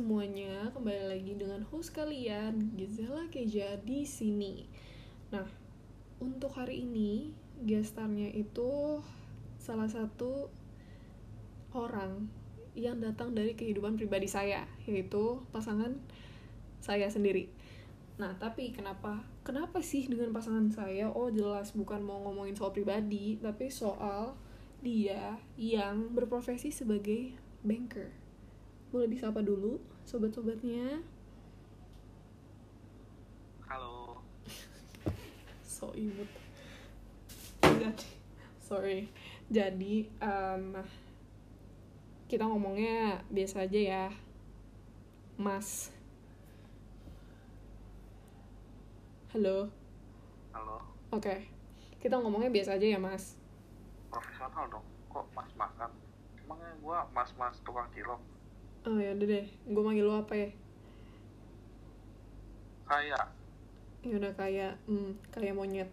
semuanya, kembali lagi dengan host kalian Gizela Keja di sini. Nah, untuk hari ini gestarnya itu salah satu orang yang datang dari kehidupan pribadi saya, yaitu pasangan saya sendiri. Nah, tapi kenapa kenapa sih dengan pasangan saya? Oh, jelas bukan mau ngomongin soal pribadi, tapi soal dia yang berprofesi sebagai banker boleh disapa dulu sobat-sobatnya? Halo, so imut. Jadi sorry. Jadi em, kita ngomongnya biasa aja ya. Mas. Halo. Halo, oke. Kita ngomongnya biasa aja ya mas. Profesional dong. Kok mas-masan? Emangnya gua mas-mas tukang cilok? Oh ya udah deh gue manggil lo apa ya Kayak, ya udah kayak hmm, kayak monyet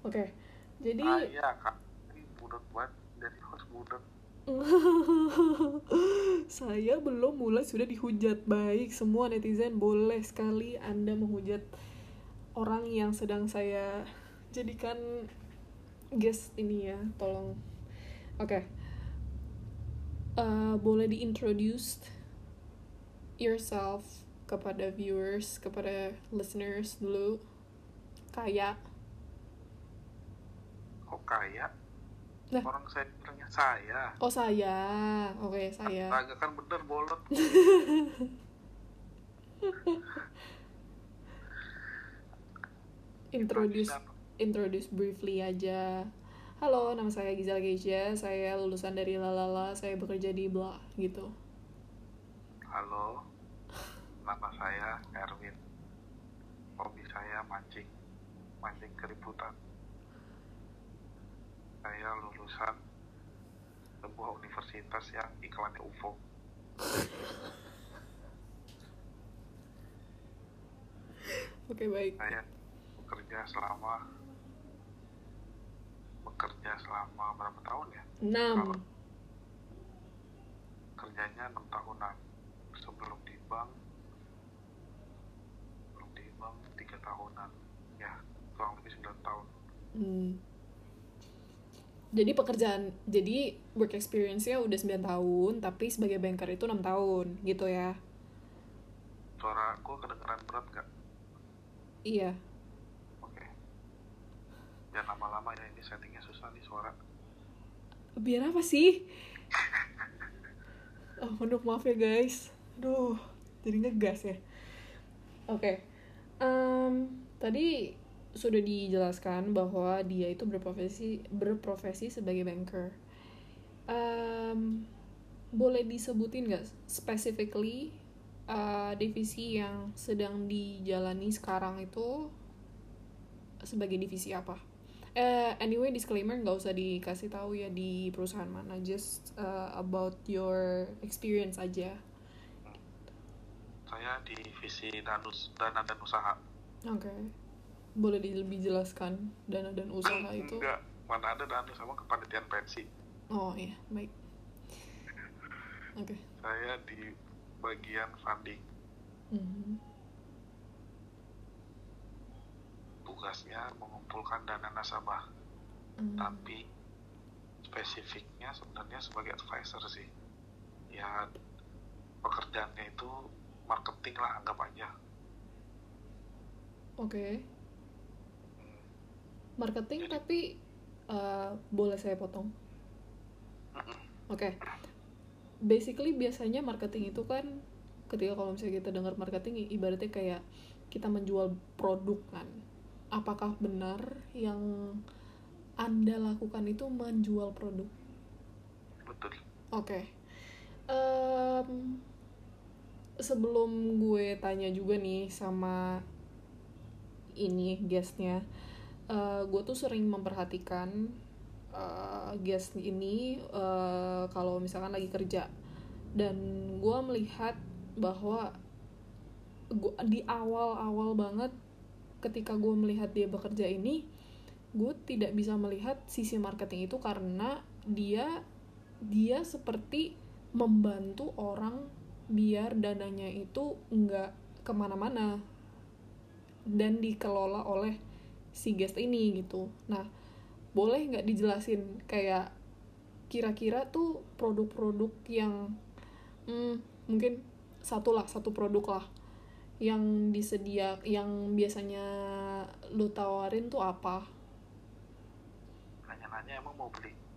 oke jadi kayak kak. Ini budak banget. Jadi host budak. Saya belum mulai sudah dihujat. Baik, semua netizen boleh sekali Anda menghujat orang yang sedang saya jadikan guest ini ya, tolong. Oke. Eh, boleh diintroduce yourself kepada viewers, kepada listeners dulu. Kayak Kok kayak? Lah. Orang saya bilangnya saya. oh saya. Oke, saya. Astaga kan bener bolot. Introduce introduce briefly aja. Halo, nama saya Gizal Geisha. Saya lulusan dari Lalala. Saya bekerja di bla gitu. Halo, nama saya Erwin. Hobi saya mancing, mancing keributan. Saya lulusan sebuah universitas yang iklannya UFO. Oke, baik. Saya bekerja selama bekerja selama berapa tahun ya? 6. Kerjanya enam tahunan. Sebelum di bank, sebelum di bank tiga tahunan. Ya, kurang lebih 9 tahun. Hmm. Jadi pekerjaan, jadi work experience-nya udah 9 tahun, tapi sebagai banker itu 6 tahun, gitu ya. Suara gue kedengeran berat gak? Iya. Oke. Jangan lama-lama ya, ini settingnya susah nih suara. Biar apa sih? Oh, aduh, maaf ya guys. Aduh, jadi ngegas ya. Oke. Em, tadi sudah dijelaskan bahwa dia itu berprofesi berprofesi sebagai banker. Em, boleh disebutin nggak specifically uh, divisi yang sedang dijalani sekarang itu sebagai divisi apa? Eh, anyway, disclaimer nggak usah dikasih tahu ya di perusahaan mana, just uh, about your experience aja. Saya di divisi danus, dana dan usaha. Oke, boleh di- lebih jelaskan dana dan usaha itu? Enggak, mana ada dana sama kepanitiaan pensi. Oh iya, baik. Oke. Saya di bagian funding. Mhm. Tugasnya mengumpulkan dana nasabah. Hmm. Tapi spesifiknya sebenarnya sebagai advisor sih. Ya pekerjaannya itu marketing lah anggap aja. Oke, Hmm. marketing tapi uh, boleh saya potong? Oke, basically biasanya marketing itu kan ketika kalau misalnya kita dengar marketing ibaratnya kayak kita menjual produk kan. Apakah benar yang anda lakukan itu menjual produk? Betul. Oke. Em, sebelum gue tanya juga nih sama ini guestnya, eh, gue tuh sering memperhatikan eh, guest ini eh, kalau misalkan lagi kerja. Dan gue melihat bahwa gua, di awal-awal banget ketika gue melihat dia bekerja ini gue tidak bisa melihat sisi marketing itu karena dia dia seperti membantu orang biar dananya itu nggak ke mana-mana dan dikelola oleh si guest ini gitu. Nah boleh nggak dijelasin kayak kira-kira tuh produk-produk yang hmm, mungkin satu lah satu produk lah yang disedia yang biasanya lu tawarin tuh apa? Nanya-nanya emang mau beli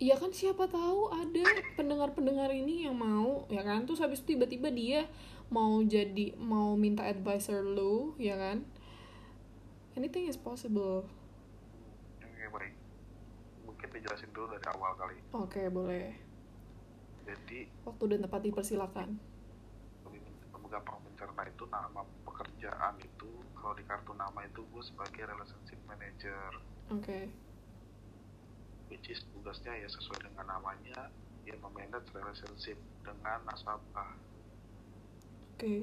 Iya kan siapa tahu ada pendengar-pendengar ini yang mau ya kan? Terus habis tiba-tiba dia mau jadi mau minta advisor lu ya kan? Anything is possible. Oke baik. Mungkin dijelasin dulu dari awal kali. Oke boleh. Jadi waktu dan tempat dipersilakan. gampang mencerna itu nama pekerjaan itu kalau di kartu nama itu gue sebagai relationship manager. Oke. okay. Which is tugasnya ya sesuai dengan namanya ya memanage relationship dengan nasabah. Oke. Okay.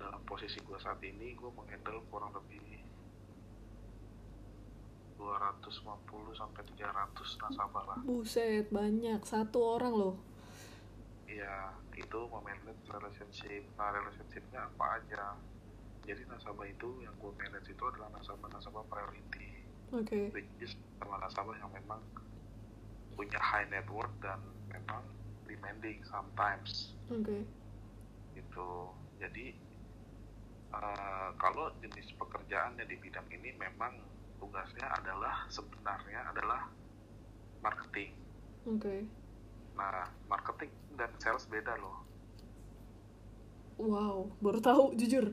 dalam posisi gue saat ini gue menghandle kurang lebih 250 sampai 300 nasabah lah. Buset banyak. Satu orang loh. Iya itu memanage relationship. Nah relationshipnya apa aja? Jadi nasabah itu yang gue manage itu adalah nasabah-nasabah priority okay. which is sama nasabah yang memang punya high net worth dan memang demanding sometimes oke okay. gitu jadi uh, kalau jenis pekerjaannya di bidang ini memang tugasnya adalah sebenarnya adalah marketing oke okay. nah marketing dan sales beda loh. Wow, baru tahu jujur.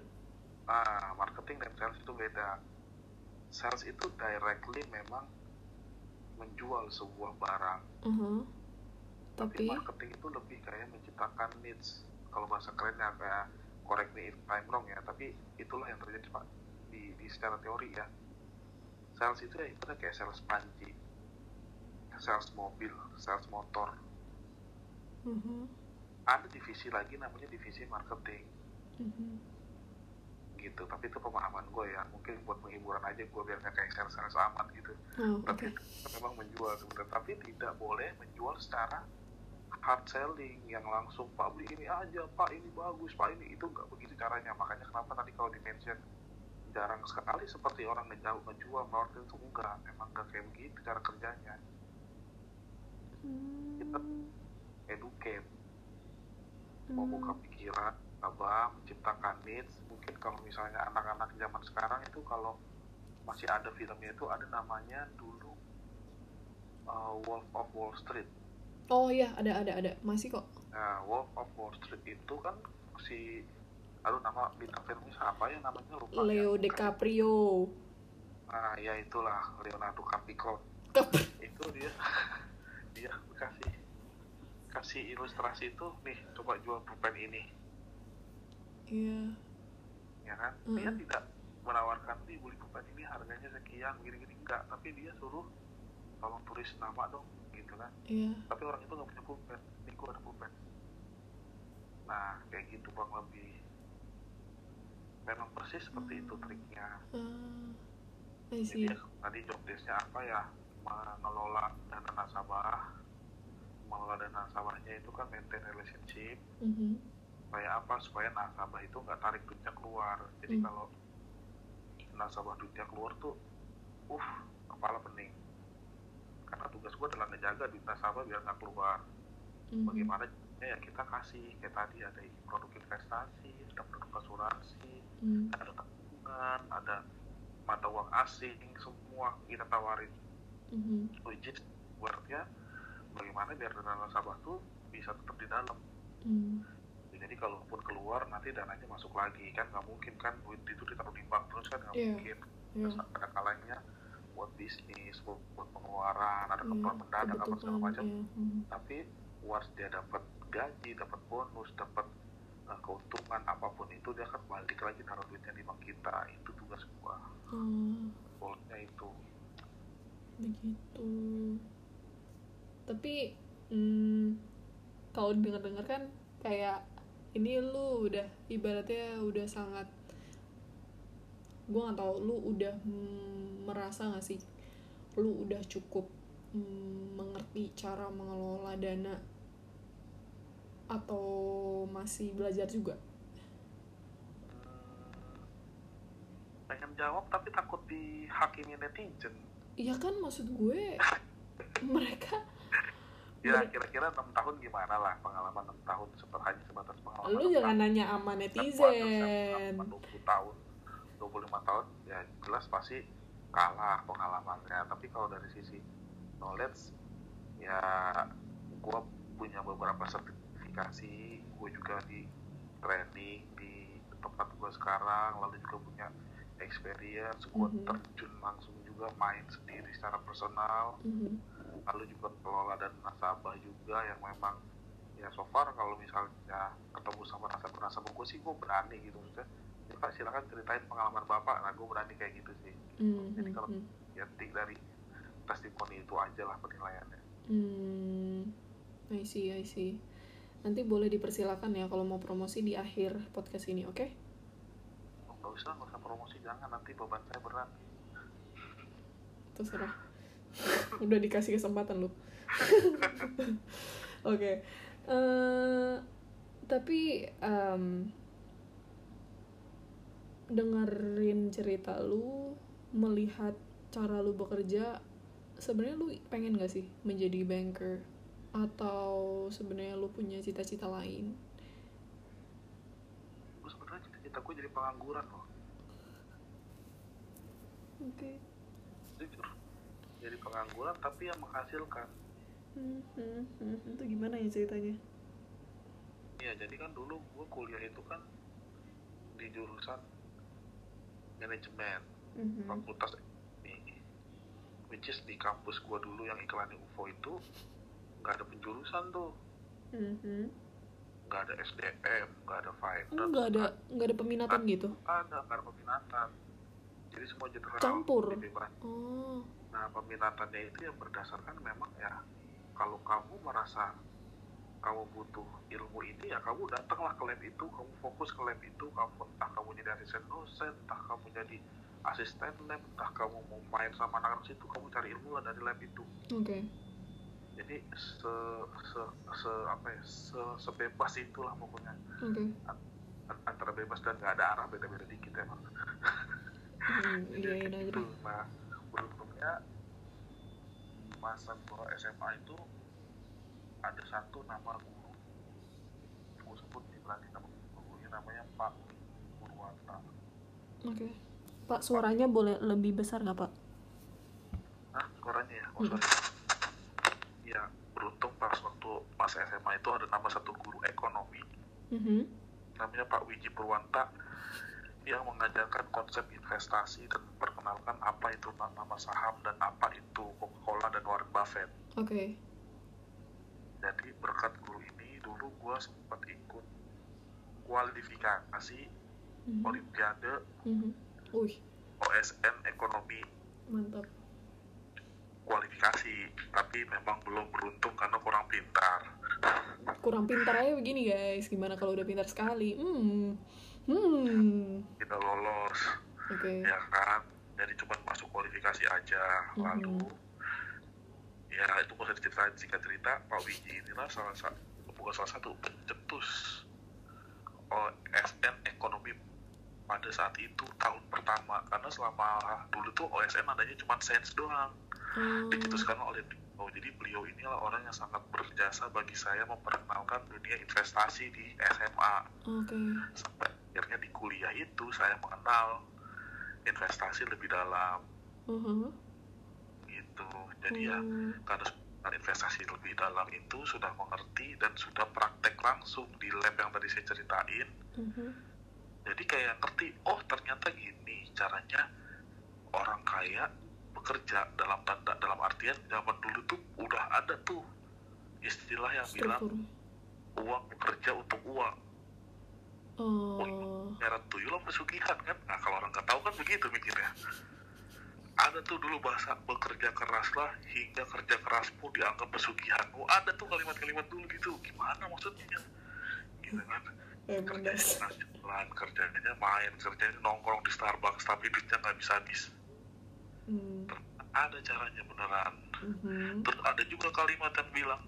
Nah, marketing dan sales itu beda. Sales itu directly memang menjual sebuah barang. Uh -huh. Tapi, Tapi marketing itu lebih kayak menciptakan needs. Kalau bahasa kerennya kayak correct me if I'm wrong ya. Tapi itulah yang terjadi pak di, di secara teori ya. Sales itu ya itu kayak sales panci, sales mobil, sales motor, mm-hmm. ada divisi lagi namanya divisi marketing mm-hmm. Gitu. Tapi itu pemahaman gue ya. Mungkin buat penghiburan aja gue biar nggak kayak sales sales amat gitu. Oh, tapi okay. memang menjual sebenarnya. Tapi tidak boleh menjual secara hard selling yang langsung pak beli ini aja pak ini bagus pak ini. Itu nggak begitu caranya. Makanya kenapa tadi kalau di mention jarang sekali seperti orang ngejauh ngejual marketing itu enggak. Emang nggak kayak begitu cara kerjanya. Hmm. kita educate. Hmm. membuka pikiran abah menciptakan needs. Mungkin kalau misalnya anak-anak zaman sekarang itu kalau masih ada filmnya itu ada namanya dulu uh, Wolf of Wall Street. Oh iya ada ada ada. Masih kok. Nah Wolf of Wall Street itu kan si aduh nama bintang filmnya siapa ya namanya? Lupa Leo ya. DiCaprio. Ah ya itulah Leonardo DiCaprio itu dia. Dia kasih kasih ilustrasi itu. Nih coba jual pulpen ini iya. Ya kan? Mm -hmm. dia tidak menawarkan nih beli pulpen ini harganya sekian gini-gini enggak. Tapi dia suruh tolong tulis nama dong gitu kan. Iya. Tapi orang itu nggak punya pulpen. Ini gua ada pulpen. Nah kayak gitu bang lebih. Memang persis seperti itu triknya. Uh, jadi tadi job desknya apa ya? Mengelola dana nasabah. Mengelola dana nasabahnya itu kan maintain relationship. Mm-hmm. Supaya apa supaya nasabah itu nggak tarik duitnya keluar jadi mm. kalau nasabah duitnya keluar tuh uh kepala pening karena tugas gue adalah ngejaga duit nasabah biar nggak keluar mm-hmm. bagaimana ya kita kasih kayak tadi ada produk investasi ada produk asuransi mm. ada tabungan ada mata uang asing semua kita tawarin mm-hmm. which is buatnya bagaimana biar dana nasabah tuh bisa tetap di dalam hmm. Jadi kalaupun keluar nanti dananya masuk lagi kan nggak mungkin kan duit itu ditaruh di bank terus kan nggak yeah. mungkin yeah. terus ada kalanya buat bisnis buat, buat pengeluaran ada yeah, keperluan mendadak apa segala macam yeah. hmm. tapi once dia dapat gaji dapat bonus dapat uh, keuntungan apa pun itu dia akan balik lagi naruh duitnya di bank kita itu tugas gua hmm. goalnya itu begitu tapi hmm, kalau dengar-dengar kan kayak ini lu udah ibaratnya udah sangat gue nggak tahu lu udah merasa gak sih? Lu udah cukup hmm, mengerti cara mengelola dana atau masih belajar juga? Pengen jawab tapi takut dihakimi netizen. Iya kan maksud gue mereka ya Mereka- kira-kira enam tahun gimana lah pengalaman enam tahun seperti hanya sebatas pengalaman lu jangan tahun. nanya sama netizen ada 20 tahun 25 tahun ya jelas pasti kalah pengalamannya tapi kalau dari sisi knowledge ya gue punya beberapa sertifikasi gue juga di training di tempat gue sekarang lalu juga punya experience gue Mhm. terjun langsung juga main sendiri secara personal Mhm. Lalu juga kelola dan nasabah juga yang memang ya so far kalau misalnya ketemu sama nasabah nasabah gue sih gue berani gitu maksudnya ya pak silakan ceritain pengalaman bapak nah gue berani kayak gitu sih Mhm. Jadi kalau- Mhm. ya tik dari testimoni itu aja lah penilaiannya Hmm, I see, I see. Nanti boleh dipersilakan ya kalau mau promosi di akhir podcast ini, oke? oh, nggak usah nggak usah promosi jangan nanti beban saya berat Terserah. Udah dikasih kesempatan lu. Oke. Eh, tapi em, dengerin cerita lu, melihat cara lu bekerja, sebenarnya lu pengen gak sih menjadi banker? Atau sebenarnya lu punya cita-cita lain? gue sebenarnya cita-cita gue jadi pengangguran loh Oke. jujur jadi pengangguran tapi yang menghasilkan Hmm, hmm, hmm. Itu gimana ya ceritanya? Iya, jadi kan dulu gue kuliah itu kan di jurusan manajemen Mhm. fakultas ini which is di kampus gue dulu yang iklannya UFO itu nggak ada penjurusan tuh Mhm. nggak ada SDM nggak ada finance nggak ada nggak ada peminatan gitu? ada nggak ada peminatan jadi semua general Campur. Oh, nah peminatannya itu yang berdasarkan memang ya kalau kamu merasa kamu butuh ilmu ini ya kamu datanglah ke lab itu kamu fokus ke lab itu kamu entah kamu jadi asisten dosen entah kamu jadi asisten lab entah kamu mau main sama anak-anak situ kamu cari ilmu lah dari lab itu oke. jadi se se, se apa ya se sebebas itulah pokoknya Oke. An- antara bebas dan nggak ada arah beda-beda dikit emang Hmm, iya, iya, gitu. nah beruntungnya masa gua SMA itu ada satu nama guru gua sebut nih berarti nama gurunya namanya Pak Purwanta Oke. Pak, suaranya boleh lebih besar nggak, Pak? Hah, suaranya ya? Oh, Mm-mm. sorry. Ya, beruntung pas waktu masa SMA itu ada nama satu guru ekonomi Mhm. namanya Pak Wiji Purwanta yang mengajarkan konsep investasi dan memperkenalkan apa itu nama saham dan apa itu Coca-Cola dan Warren Buffett. Oke. Jadi berkat guru ini dulu gue sempat ikut kualifikasi Mhm. Olimpiade Mhm. Wih, OSN ekonomi mantap. kualifikasi, tapi memang belum beruntung karena kurang pintar. Kurang pintar aja begini, guys. Gimana kalau udah pintar sekali? Hmm. Hmm. Kita lolos, Oke. ya kan? Jadi cuma masuk kualifikasi aja. Mhm. Lalu ya itu bisa diceritain singkat cerita Pak Wiji inilah salah satu bukan salah satu pencetus OSN ekonomi pada saat itu tahun pertama karena selama dulu tuh OSN adanya cuma sains doang Oh, dicetuskan oleh beliau jadi beliau inilah orang yang sangat berjasa bagi saya memperkenalkan dunia investasi di SMA Oke. sampai akhirnya di kuliah itu saya mengenal investasi lebih dalam Uh-huh. gitu jadi ya Hmm. karena investasi lebih dalam itu sudah mengerti dan sudah praktek langsung di lab yang tadi saya ceritain Mhm. jadi kayak ngerti oh ternyata gini caranya orang kaya bekerja dalam tanda dalam artian zaman dulu tuh udah ada tuh istilah yang bilang Struktur. uang bekerja untuk uang. Oh. nyeret tuyul pesugihan kan? Nah kalau orang nggak tahu kan begitu mikirnya. Ada tuh dulu bahasa bekerja keraslah hingga kerja kerasmu dianggap pesugihan. Oh ada tuh kalimat-kalimat dulu gitu. Gimana maksudnya? Gitu kan. Emang kerjanya keras kerjanya main kerjanya nongkrong di Starbucks tapi duitnya nggak bisa habis Hmm. ada caranya beneran Mhm. terus ada juga kalimat yang bilang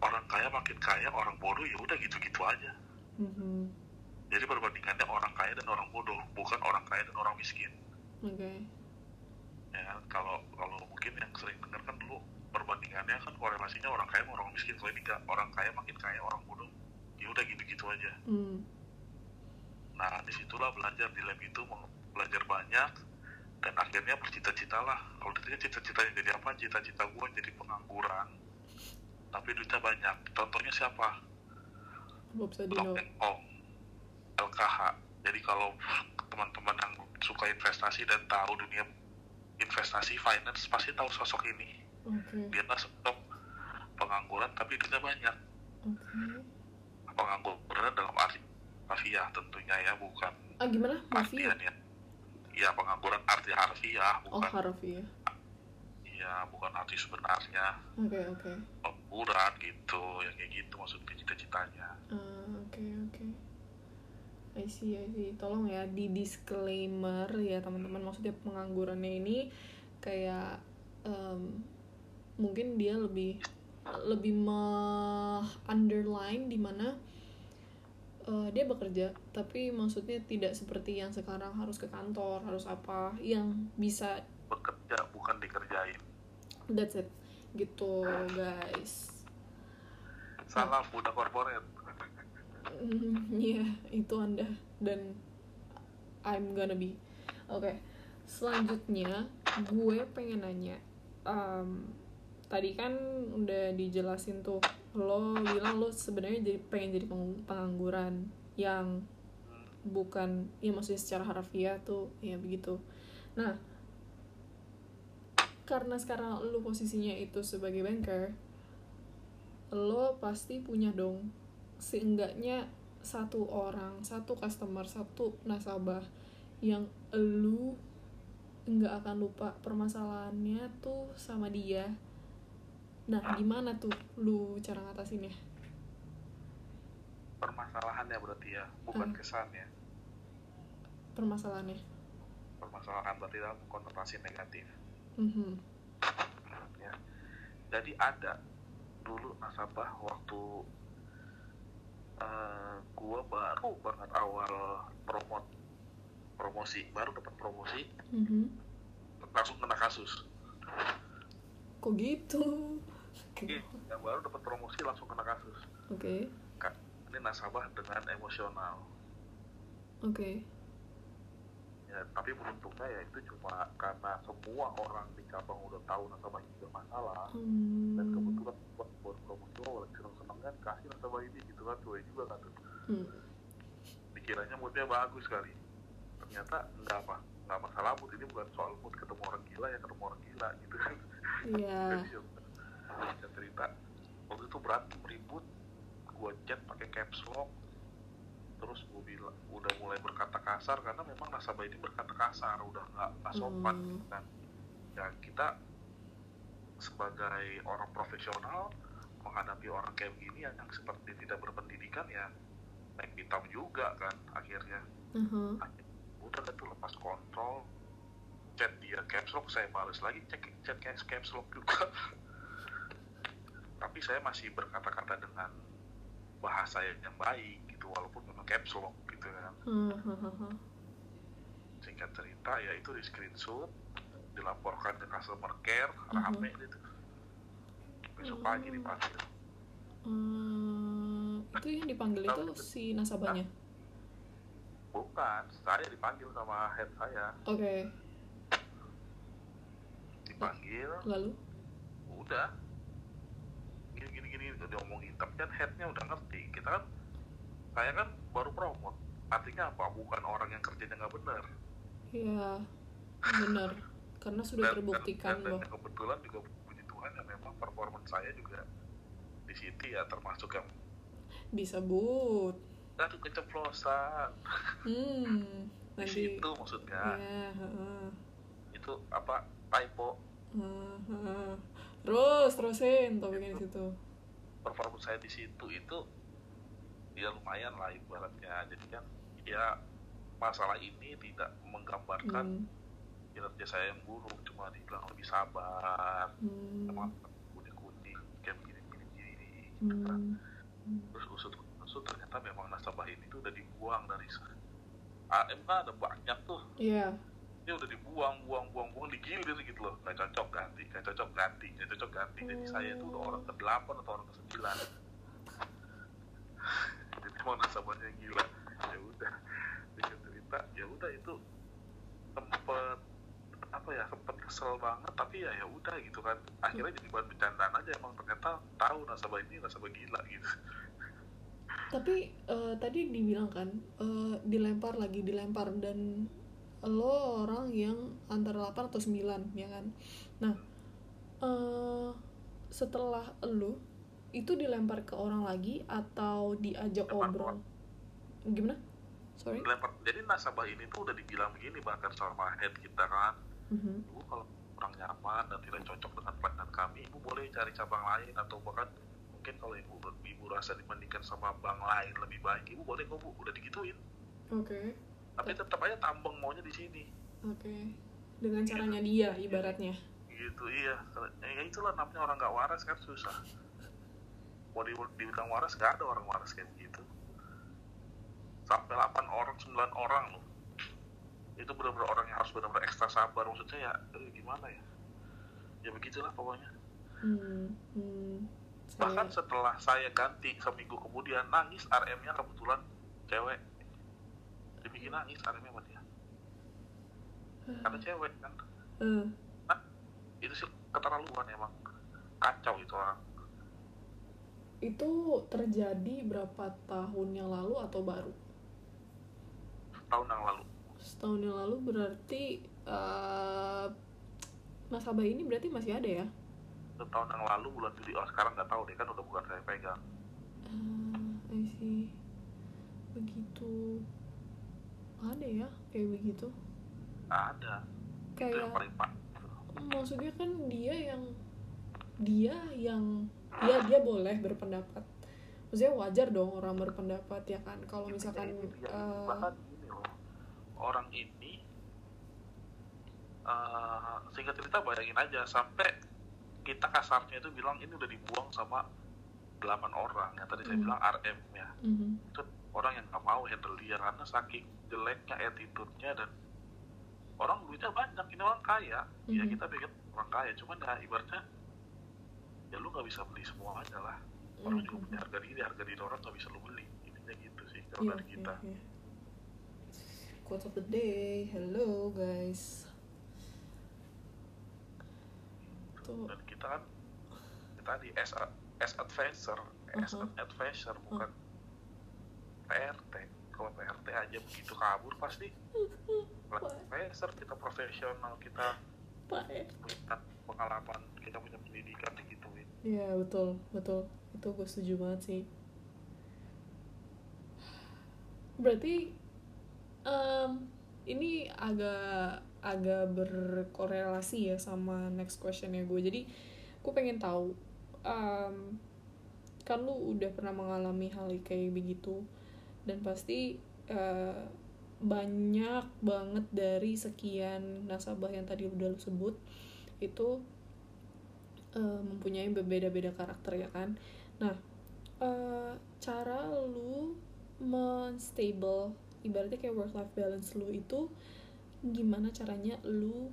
orang kaya makin kaya orang bodoh ya udah gitu-gitu aja Mhm. jadi perbandingannya orang kaya dan orang bodoh bukan orang kaya dan orang miskin oke ya kalau kalau mungkin yang sering dengar kan dulu perbandingannya kan korelasinya orang kaya sama orang miskin kalau ini orang kaya makin kaya orang bodoh ya udah gitu-gitu aja Hmm. nah di situlah belajar di lab itu belajar banyak dan akhirnya bercita-cita lah. Kalau ditanya cita-citanya jadi apa cita-cita gue jadi pengangguran. Tapi duitnya banyak. Contohnya siapa? Bob Sadino Ong LKH jadi kalau teman-teman yang suka investasi dan tahu dunia investasi finance pasti tahu sosok ini. Oke. Dia sosok pengangguran tapi duitnya banyak. Oke. Pengangguran dalam arti mafia tentunya ya bukan ah gimana? Mafia? ya ya pengangguran arti harfiah oh bukan harfiah. Ya bukan arti sebenarnya. Oke oke. Pengangguran gitu yang kayak gitu maksudnya cita-citanya. Ah, oke oke. I see, I see. Tolong ya di disclaimer ya teman-teman. Maksudnya penganggurannya ini kayak em, mungkin dia lebih lebih me underline di mana eh, dia bekerja, tapi maksudnya tidak seperti yang sekarang harus ke kantor, harus apa, yang bisa bekerja bukan dikerjain that's it gitu guys. salam budak korporat Mm, Iya, itu Anda dan I'm gonna be. Oke, selanjutnya gue pengen nanya. em, tadi kan udah dijelasin tuh, lo bilang lo sebenarnya jadi pengen jadi peng- pengangguran yang bukan, ya maksudnya secara harfiah tuh ya begitu. Nah, karena sekarang lo posisinya itu sebagai banker, lo pasti punya dong seenggaknya satu orang, satu customer, satu nasabah yang lu nggak akan lupa permasalahannya tuh sama dia. Nah, gimana tuh lu cara ngatasinnya? permasalahannya berarti ya bukan Hmm. kesannya Permasalahannya. permasalahan berarti dalam konotasi negatif Mhm. ya jadi ada dulu nasabah waktu eh, gua baru banget awal promot promosi baru dapat promosi Mhm. langsung kena kasus Kok gitu? Oke. Iya, yang baru dapat promosi langsung kena kasus Oke. Kak, ini nasabah dengan emosional Oke. ya tapi beruntungnya ya itu cuma karena semua orang di cabang udah tahu nasabah ini bermasalah dan Hmm. kebetulan buat buat promosi oh lagi seneng seneng kan kasih nasabah ini gitu kan cuek juga kan tuh Hmm. dikiranya moodnya bagus kali ternyata enggak apa nggak masalah mood ini bukan soal mood ketemu orang gila ya ketemu orang gila gitu kan Iya. bisa cerita. Waktu itu berantem ribut. Gua chat pakai caps lock. Terus gua bilang udah mulai berkata kasar karena memang nasabah ini berkata kasar udah nggak nggak sopan Hmm. gitu kan. Ya kita sebagai orang profesional menghadapi orang kayak begini yang, yang seperti tidak berpendidikan ya naik hitam juga kan akhirnya. Aha. udah tuh lepas kontrol. Chat dia caps lock saya balas lagi cek chat caps caps lock juga tapi saya masih berkata-kata dengan bahasa yang baik gitu walaupun memang caps lock gitu kan Hahaha. singkat cerita ya itu di screenshot dilaporkan ke customer care Mhm. rame gitu besok pagi dipanggil Hmm, itu yang dipanggil itu si nasabahnya. bukan saya dipanggil sama head saya Oke, dipanggil lalu? udah gini udah diomongin tapi kan headnya udah ngerti kita kan saya kan baru promote artinya apa bukan orang yang kerjanya nggak benar Ya, benar. Karena sudah terbuktikan dan, loh. dan kebetulan juga puji Tuhan ya memang performance saya juga di City ya termasuk yang Disebut. aduh keceplosan Hmm, di nanti. situ maksudnya Ya, heeh. itu apa typo Heeh, heeh. Terus, terusin topiknya di situ. Performance saya di situ itu ya lumayan lah ibaratnya jadi kan ya masalah ini tidak menggambarkan Hmm. kinerja saya yang buruk cuma dibilang lebih sabar Hmm. emang kuning kuning kayak begini begini begini Hmm. terus usut usut ternyata memang nasabah ini tuh udah dibuang dari AM kan ada banyak tuh Iya. Ini udah dibuang buang buang buang digilir gitu loh. Nggak cocok ganti nggak cocok ganti nggak cocok ganti. Jadi saya tuh udah orang ke delapan atau orang ke sembilan jadi emang nasabahnya gila. Ya udah dengan cerita. Ya udah itu sempet apa ya sempet kesel banget. Tapi ya ya udah gitu kan. Akhirnya jadi bahan bercandaan aja emang. Ternyata tahu nasabah ini nasabah gila gitu. Tapi eh, tadi dibilang kan eh, dilempar lagi dilempar. Dan lo orang yang antara 8 atau 9 ya kan. Nah, eh setelah lo itu dilempar ke orang lagi atau diajak ke obrol? Gimana? Sorry. Dilempar- jadi nasabah ini tuh udah dibilang begini bahkan sama head kita kan Mhm. ibu kalau kurang nyaman dan tidak cocok dengan pelayanan kami ibu boleh cari cabang lain atau bahkan mungkin kalau ibu ibu rasa dibandingkan sama bank lain lebih baik ibu boleh kok bu udah digituin Oke. Tapi tetap aja tambeng maunya di sini Oke. Dengan caranya dia ibaratnya. gitu iya ya itulah namanya orang nggak waras kan susah mau di, dibilang waras nggak ada orang waras kayak gitu sampai 8 orang 9 orang loh itu benar-benar orang yang harus benar-benar ekstra sabar maksudnya ya eh, gimana ya ya begitulah pokoknya Hmm. hmm. bahkan setelah saya ganti seminggu kemudian nangis RM-nya kebetulan cewek dibikin nangis RM-nya sama dia. Karena cewek kan. Eh, itu sih keterlaluan emang. Kacau itu orang. Itu terjadi berapa tahun yang lalu atau baru? tahun yang lalu. Setahun yang lalu berarti eh nasabah ini berarti masih ada ya? itu tahun yang lalu bulan Juli. Oh sekarang nggak tahu deh kan udah bukan saya pegang. Ah, I see. Begitu. Ada ya kayak begitu. ada itu yang Kayak paling pak maksudnya kan dia yang dia yang ya dia boleh berpendapat. Maksudnya wajar dong orang berpendapat ya kan. Kalau misalkan Ya, eh, bahkan gini loh orang ini eh singkat cerita bayangin aja sampai kita kasarnya itu bilang ini udah dibuang sama 8 orang yang tadi saya Hmm. bilang RM ya mhm. itu orang yang nggak mau handle dia karena saking jeleknya attitude-nya dan orang duitnya banyak ini orang kaya ya Mhm. kita pikir orang kaya cuman ya ibaratnya ya lu nggak bisa beli semuanya lah orang juga Mhm. punya harga diri harga diri orang nggak bisa lu beli intinya gitu sih kalau Iya, dari kita iya, iya. Quote of the day, hello guys. Tuh, dan kita kan kita di as a- as advisor as Uh-huh. an advisor bukan PRT kalau PRT aja begitu kabur pasti advisor kita profesional kita ya. punya pengalaman kita punya pendidikan digituin Iya betul betul itu gue setuju banget sih. Berarti em, ini agak agak berkorelasi ya sama next questionnya gue. Jadi gue pengen tahu em, kan lu udah pernah mengalami hal kayak begitu dan pasti eh, banyak banget dari sekian nasabah yang tadi udah lu sebut itu eh, mempunyai berbeda-beda karakter ya kan. Nah, eh, cara lu menstable ibaratnya kayak work life balance lu itu gimana caranya lu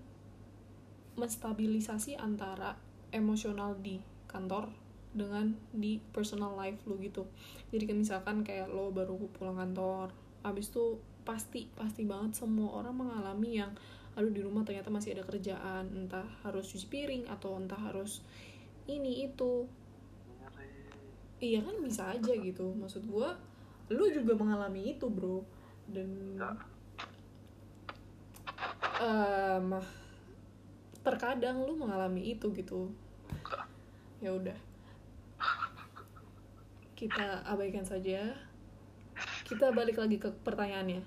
menstabilisasi antara emosional di kantor dengan di personal life lu gitu. Jadi kan misalkan kayak lo baru pulang kantor, abis itu pasti pasti banget semua orang mengalami yang aduh di rumah ternyata masih ada kerjaan. Entah harus cuci piring atau entah harus ini itu. Iya kan bisa aja gitu. Maksud gua lu juga mengalami itu bro. Dan em, terkadang lu mengalami itu gitu. Ya udah kita abaikan saja. Kita balik lagi ke pertanyaannya.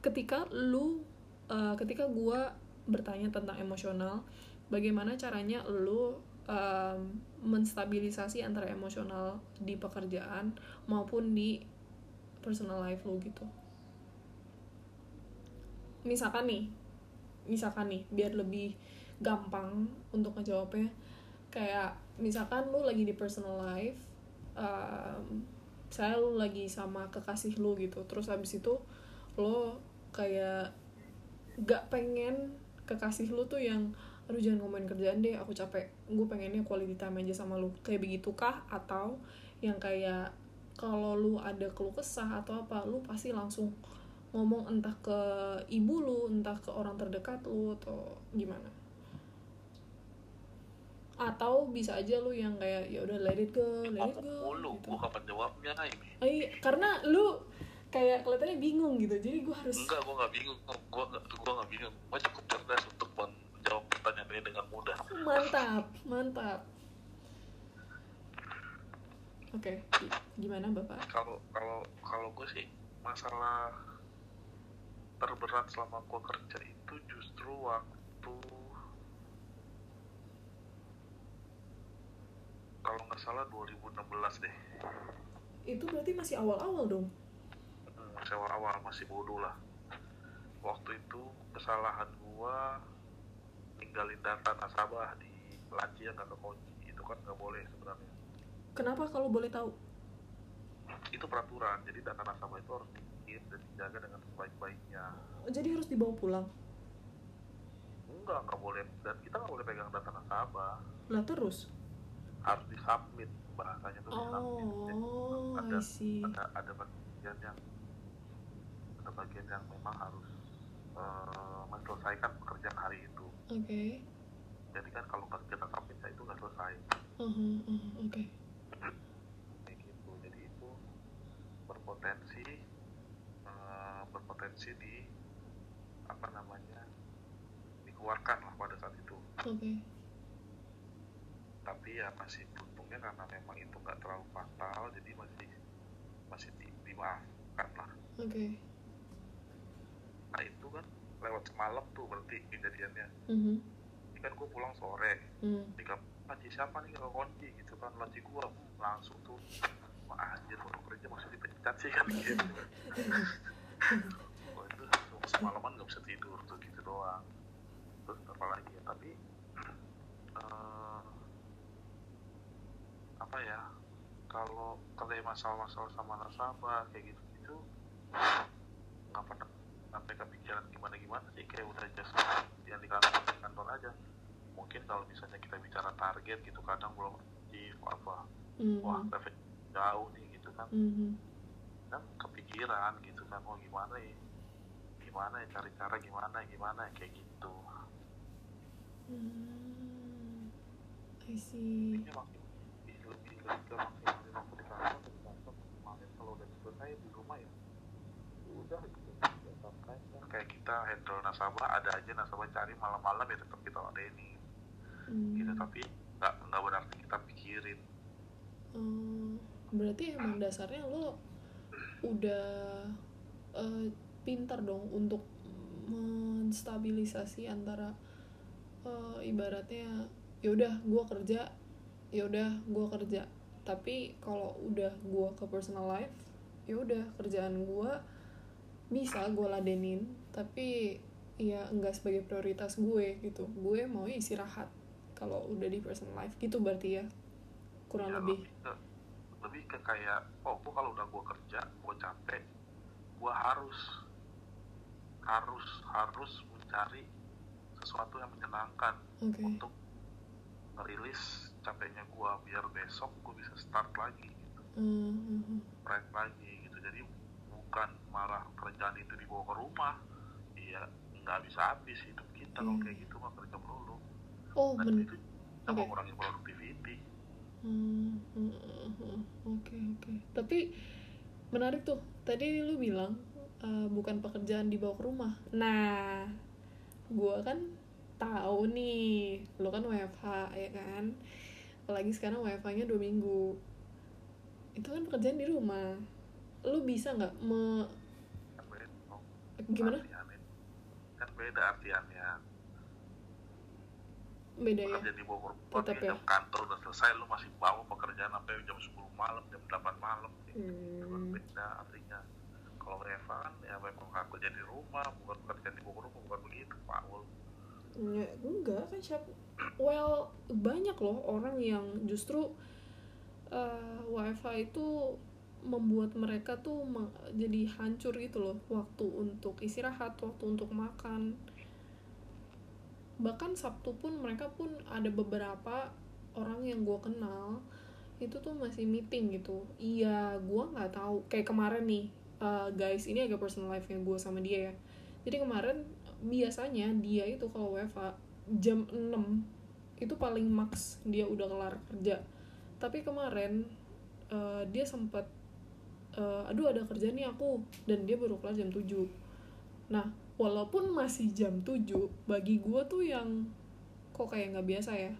Ketika lu eh, ketika gua bertanya tentang emosional bagaimana caranya lu em, menstabilisasi antara emosional di pekerjaan maupun di personal life lu gitu? Misalkan nih misalkan nih biar lebih gampang untuk ngejawabnya. Kayak misalkan lu lagi di personal life um, saya lu lagi sama kekasih lu gitu. Terus habis itu lo kayak gak pengen kekasih lu tuh yang aduh jangan ngomongin kerjaan deh aku capek. Gue pengennya quality time aja sama lu. Kayak begitu kah atau yang kayak kalau lu ada keluh kesah atau apa lu pasti langsung ngomong entah ke ibu lu entah ke orang terdekat lu atau gimana atau bisa aja lu yang kayak ya udah let it go let it go mulu gitu. gue kapan jawabnya Oh iya, karena lu kayak kelihatannya bingung gitu jadi gue harus enggak gue nggak bingung. Nggak gue nggak bingung. Gue cukup cerdas untuk menjawab pertanyaan ini dengan mudah. Mantap mantap. Oke gi- gimana bapak? Kalau kalau kalau gue sih masalah terberat selama gue kerja itu justru waktu kalau nggak salah 2016 deh. Itu berarti masih awal-awal dong? Hmm, masih awal-awal masih bodoh lah. Waktu itu kesalahan gua ninggalin data nasabah di laci yang nggak kekunci itu kan nggak boleh sebenarnya. Kenapa kalau boleh tahu? Itu peraturan jadi data nasabah itu harus dikirim dan dijaga dengan sebaik-baiknya. Jadi harus dibawa pulang? Enggak nggak boleh. Dan kita nggak boleh pegang data nasabah. Lah terus harus disubmit bahasanya tuh disubmit Jadi oh ada I see. ada ada bagian yang ada bagian yang memang harus eh, menyelesaikan pekerjaan hari itu. Oke. Jadi kan kalau nggak kita submit ya itu nggak selesai. Uh-huh, uh-huh, oke. Kayak gitu. Jadi itu berpotensi eh, berpotensi di apa namanya dikeluarkan lah pada saat itu. Oke tapi ya masih beruntungnya karena memang itu nggak terlalu fatal jadi masih masih di, dimaafkan lah. Oke. Nah itu kan lewat semalam tuh berarti kejadiannya. Mhm, ini kan gue pulang sore. Hmm. tiga laci siapa nih? Kalau kunci gitu kan laci gue langsung tuh wah anjir baru kerja masih dipecat sih kan gitu. Itu semalaman nggak bisa tidur tuh gitu doang. Terus apa lagi ya tapi eh, apa ya kalau ada masalah-masalah sama nasabah kayak gitu gitu nggak pernah sampai kepikiran gimana gimana sih kayak udah just yang di kantor di kantor aja. Mungkin kalau misalnya kita bicara target gitu kadang belum achieve apa wah Mhm, efek jauh nih gitu kan. Mhm. dan kepikiran gitu kan oh gimana ya gimana ya cari cara gimana gimana ya, kayak gitu. Hmm, I see di kantor di kantor kalau udah selesai di rumah ya udah gitu ya lah. kayak kita handle nasabah ada aja nasabah cari malam-malam ya tetap kita ladeni Hmm. gitu tapi nggak nggak berarti kita pikirin Hmm, berarti emang dasarnya lo udah eh, pintar dong untuk menstabilisasi antara eh, ibaratnya ya udah gua kerja ya udah gua kerja. Tapi kalau udah gua ke personal life ya udah kerjaan gua bisa gua ladenin. Tapi ya enggak sebagai prioritas gue gitu. Gue mau istirahat kalau udah di personal life gitu berarti ya kurang Ya, lebih. ke, lebih ke kayak oh gua kalau udah gua kerja gua capek gua harus harus harus mencari sesuatu yang menyenangkan oke. untuk ngerilis capeknya gua biar besok gua bisa start lagi gitu Hmm, hmm, hmm. fresh lagi gitu jadi bukan malah kerjaan itu dibawa ke rumah iya nggak bisa habis hidup kita kalau Iya. kayak gitu mah kerja melulu oh dan men itu kita Oke. mengurangi productivity Hmm, hmm, hmm. oke oke tapi menarik tuh tadi lu bilang eh, bukan pekerjaan dibawa ke rumah nah gua kan tahu nih lu kan WFH ya kan apalagi sekarang WFH-nya dua minggu. Itu kan pekerjaan di rumah. Lu bisa nggak me kan gimana? kan beda artiannya beda ya? Di Bogor Tetap ya. jam kantor udah selesai lu masih bawa pekerjaan sampai jam 10 malam jam 8 malam. Itu kan Hmm. beda artinya. Kalau Eva kan ya memang aku kerja di rumah bukan bukan Ya, enggak kan siapa well banyak loh orang yang justru uh, wifi itu membuat mereka tuh jadi hancur gitu loh waktu untuk istirahat waktu untuk makan. Bahkan sabtu pun mereka pun ada beberapa orang yang gue kenal itu tuh masih meeting gitu. Iya gue nggak tahu. Kayak kemarin nih uh, guys ini agak personal life nya gue sama dia ya. Jadi kemarin biasanya dia itu kalau WFA jam 6 itu paling max dia udah kelar kerja. Tapi kemarin uh, dia sempat uh, aduh ada kerja nih aku dan dia baru kelar jam 7 nah walaupun masih jam 7 bagi gue tuh yang kok kayak nggak biasa ya.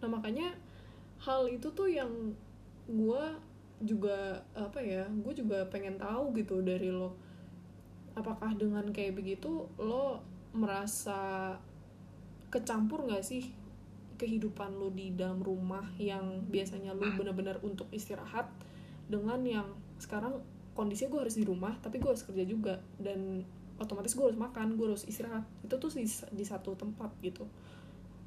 Nah makanya hal itu tuh yang gue juga apa ya gue juga pengen tahu gitu dari lo. Apakah dengan kayak begitu lo merasa kecampur nggak sih kehidupan lo di dalam rumah yang biasanya lo benar-benar untuk istirahat dengan yang sekarang kondisinya gue harus di rumah tapi gue harus kerja juga dan otomatis gue harus makan gue harus istirahat. Itu tuh di, di satu tempat gitu.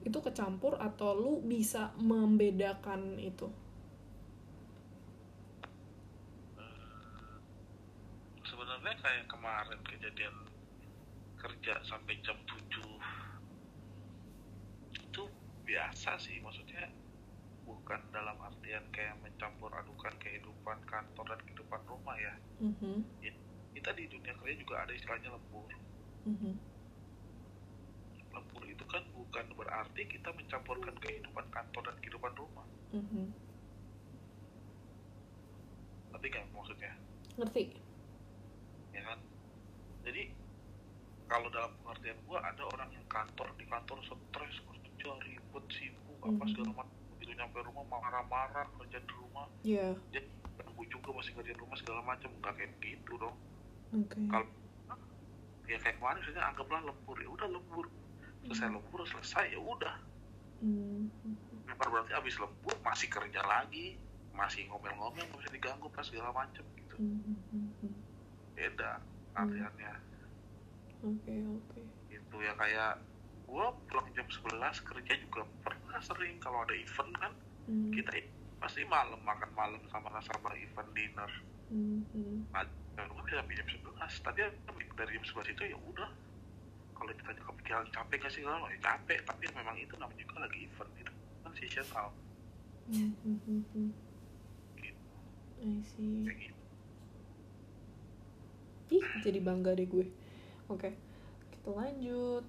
Itu kecampur atau lu bisa membedakan itu? Sebenarnya kayak kemarin kejadian kerja sampai jam 7 itu biasa sih maksudnya bukan dalam artian kayak mencampur adukan kehidupan kantor dan kehidupan rumah ya. Mm-hmm. kita di dunia kerja juga ada istilahnya lembur. Mm-hmm. lembur itu kan bukan berarti kita mencampurkan kehidupan kantor dan kehidupan rumah. Mm-hmm. tapi kan maksudnya? Ngerti. Ya kan? Jadi kalau dalam pengertian gua ada orang yang kantor di kantor stres kerja ribet sibuk apa Mhm. segala macam. Begitu nyampe rumah marah-marah kerja di rumah. Ya jadi ganggu juga masih kerja di rumah segala macam. Nggak kayak gitu dong. Oke. Kalau ya kayak kemarin misalnya anggaplah lembur. Ya udah lembur. Selesai lembur selesai ya udah. Bukan berarti abis lembur masih kerja lagi. Masih ngomel-ngomel nggak bisa diganggu pas segala macam gitu. Hmm. beda artiannya oke oke itu ya kayak gua pulang jam 11 kerja juga pernah sering kalau ada event kan Hmm. kita pasti malam makan malam sama nasabah event dinner Hmm. Hmm. nah rumah bisa sampai jam 11 tapi ya dari jam 11 itu ya udah kalau ditanya kepikiran capek gak sih kalau ya capek tapi memang itu namanya juga lagi event itu kan seasonal Hmm. Hmm. Hmm. Hmm. gitu I see. kayak gitu Ih, jadi bangga deh gue. Oke, kita lanjut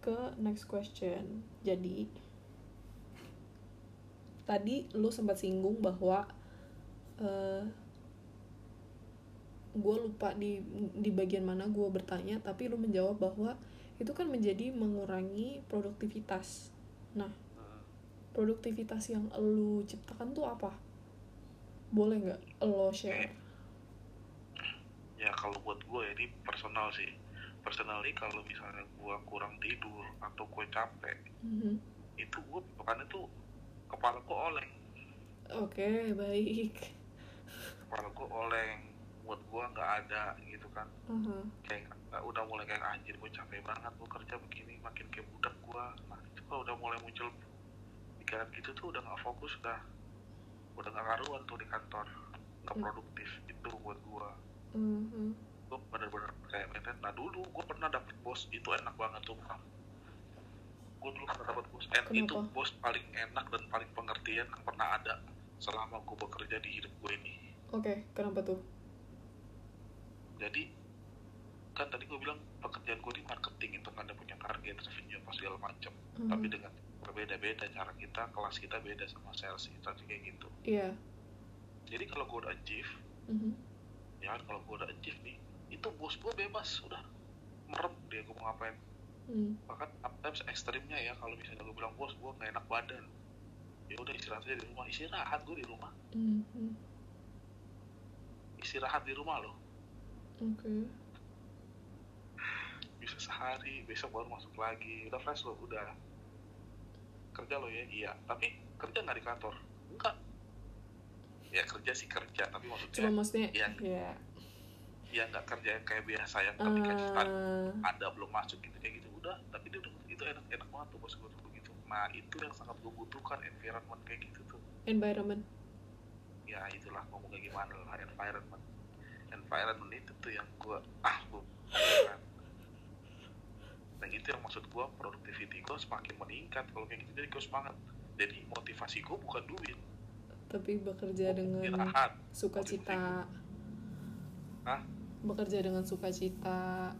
ke next question. Jadi, tadi lu sempat singgung bahwa eh gue lupa di di bagian mana gue bertanya, tapi lu menjawab bahwa itu kan menjadi mengurangi produktivitas. Nah, produktivitas yang lu ciptakan tuh apa? Boleh nggak lo share? Ya kalau buat gue ini personal sih personally kalau misalnya gue kurang tidur atau gue capek Mhm. itu gue bukan itu kepala gue oleng Oke, baik. kepala gue oleng buat gue nggak ada gitu kan Aha. kayak udah mulai kayak anjir gue capek banget gue kerja begini makin kayak budak gue nah itu kalau udah mulai muncul pikiran gitu tuh udah nggak fokus udah udah nggak karuan tuh di kantor nggak Hmm. produktif itu buat gue Mhm. gue bener-bener kayak maintain nah dulu gue pernah dapet bos itu enak banget tuh Bang. gue dulu pernah dapet bos and Kenapa? itu bos paling enak dan paling pengertian yang pernah ada selama gue bekerja di hidup gue ini Oke, kenapa tuh? jadi kan tadi gue bilang pekerjaan gue di marketing itu kan ada punya target revenue apa segala macam Mhm. tapi dengan berbeda-beda cara kita kelas kita beda sama sales itu tadi kayak gitu Iya. jadi kalau gue udah achieve Mhm. Ya kalau gue udah achieve nih itu bos gue bebas udah merem dia gue mau ngapain. Hmm. bahkan sometimes ekstrimnya ya kalau misalnya gue bilang bos gue nggak enak badan. Ya udah istirahat aja di rumah. Istirahat gue di rumah. Mhm. istirahat di rumah loh. Oke. bisa sehari besok baru masuk lagi. Udah fresh loh udah. Kerja lo ya iya. Tapi kerja nggak di kantor? Enggak ya kerja sih kerja tapi maksudnya Cuma maksudnya, Iya. ya. ya nggak kerja yang kayak biasa yang ketika start Ah, ada belum masuk gitu kayak gitu udah tapi dia udah itu enak enak banget tuh bos gue tuh begitu. Nah itu yang sangat gue butuhkan environment kayak gitu tuh. Environment. Ya itulah ngomongnya gimana lah environment. Environment itu tuh yang gue ah gue nah itu yang maksud gue productivity gue semakin meningkat kalau kayak gitu jadi gue semangat. Jadi motivasi gue bukan duit tapi bekerja dengan istirahat. sukacita. Hah? bekerja dengan sukacita.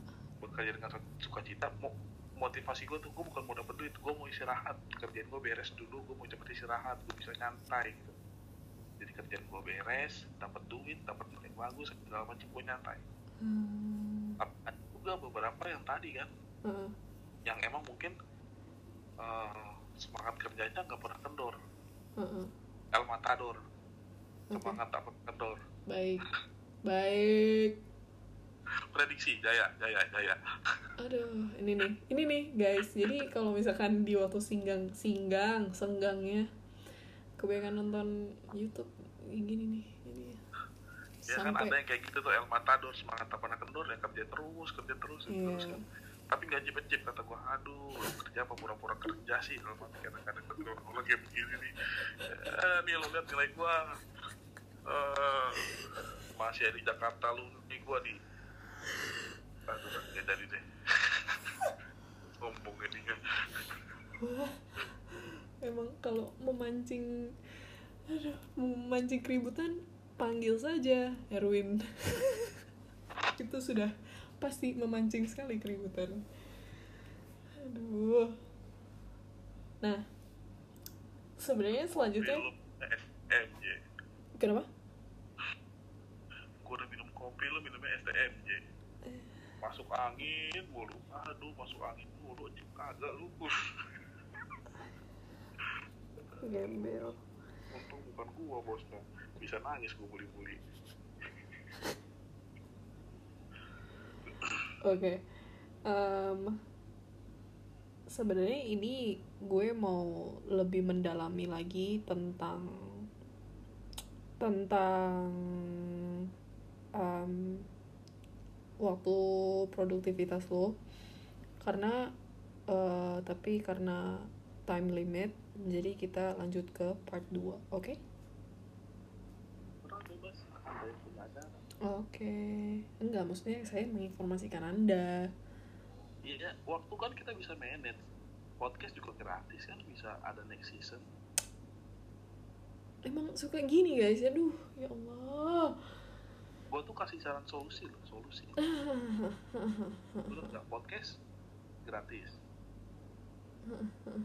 Bekerja dengan sukacita. Mo motivasi gue tuh gue bukan mau dapet duit gue mau istirahat. Kerjaan gue beres dulu gue mau cepet istirahat gue bisa nyantai gitu. Jadi kerjaan gue beres dapat duit dapat nilai bagus segala macam gue nyantai. Hmm, ada juga beberapa yang tadi kan? Ah, yang emang mungkin eh, semangat kerjanya nggak pernah kendor. Ah. El Matador semangat tak pernah kendor. Baik. Baik. Prediksi jaya jaya jaya. Aduh ini nih ini nih guys. Jadi kalau misalkan di waktu singgang singgang senggangnya kebanyakan nonton YouTube yang gini nih ini ya. Kan ada yang kayak gitu tuh El Matador semangat tak pernah kendor ya kerja terus kerja terus kerja Iya. terus kan tapi gaji pencip kata gua aduh kerja apa pura-pura kerja sih? Dalam arti kadang-kadang kendor kalau kayak begini nih. Eh, nih lo lihat nilai gua. Eh masih di Jakarta lu nih gua di aduh ya jadi deh. Sombong ini. Kan emang kalau memancing aduh memancing keributan panggil saja Erwin. Itu sudah pasti memancing sekali keributan. Aduh. Nah sebenarnya selanjutnya STMJ kenapa? Gua udah minum kopi lu minumnya STMJ masuk angin mulu. Aduh masuk angin mulu kagak lu. Gembel. Untung bukan gua bosnya. Bisa nangis gua buli-buli Oke. Em, sebenarnya ini gue mau lebih mendalami lagi tentang tentang em, waktu produktivitas lo karena eh, tapi karena time limit jadi kita lanjut ke part 2 oke udah bebas ada yang punya oke. Enggak maksudnya saya menginformasikan anda. Iya waktu kan kita bisa manage. Podcast juga gratis kan bisa ada next season. Emang suka gini guys. Aduh ya Allah. Gua tuh kasih saran solusi loh solusi. Lu nggak podcast gratis.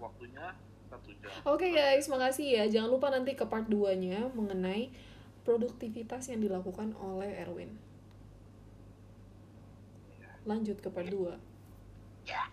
Waktunya satu jam. Oke guys, makasih ya. Jangan lupa nanti ke part 2-nya mengenai produktivitas yang dilakukan oleh Erwin. Lanjut ke part 2. Yeah.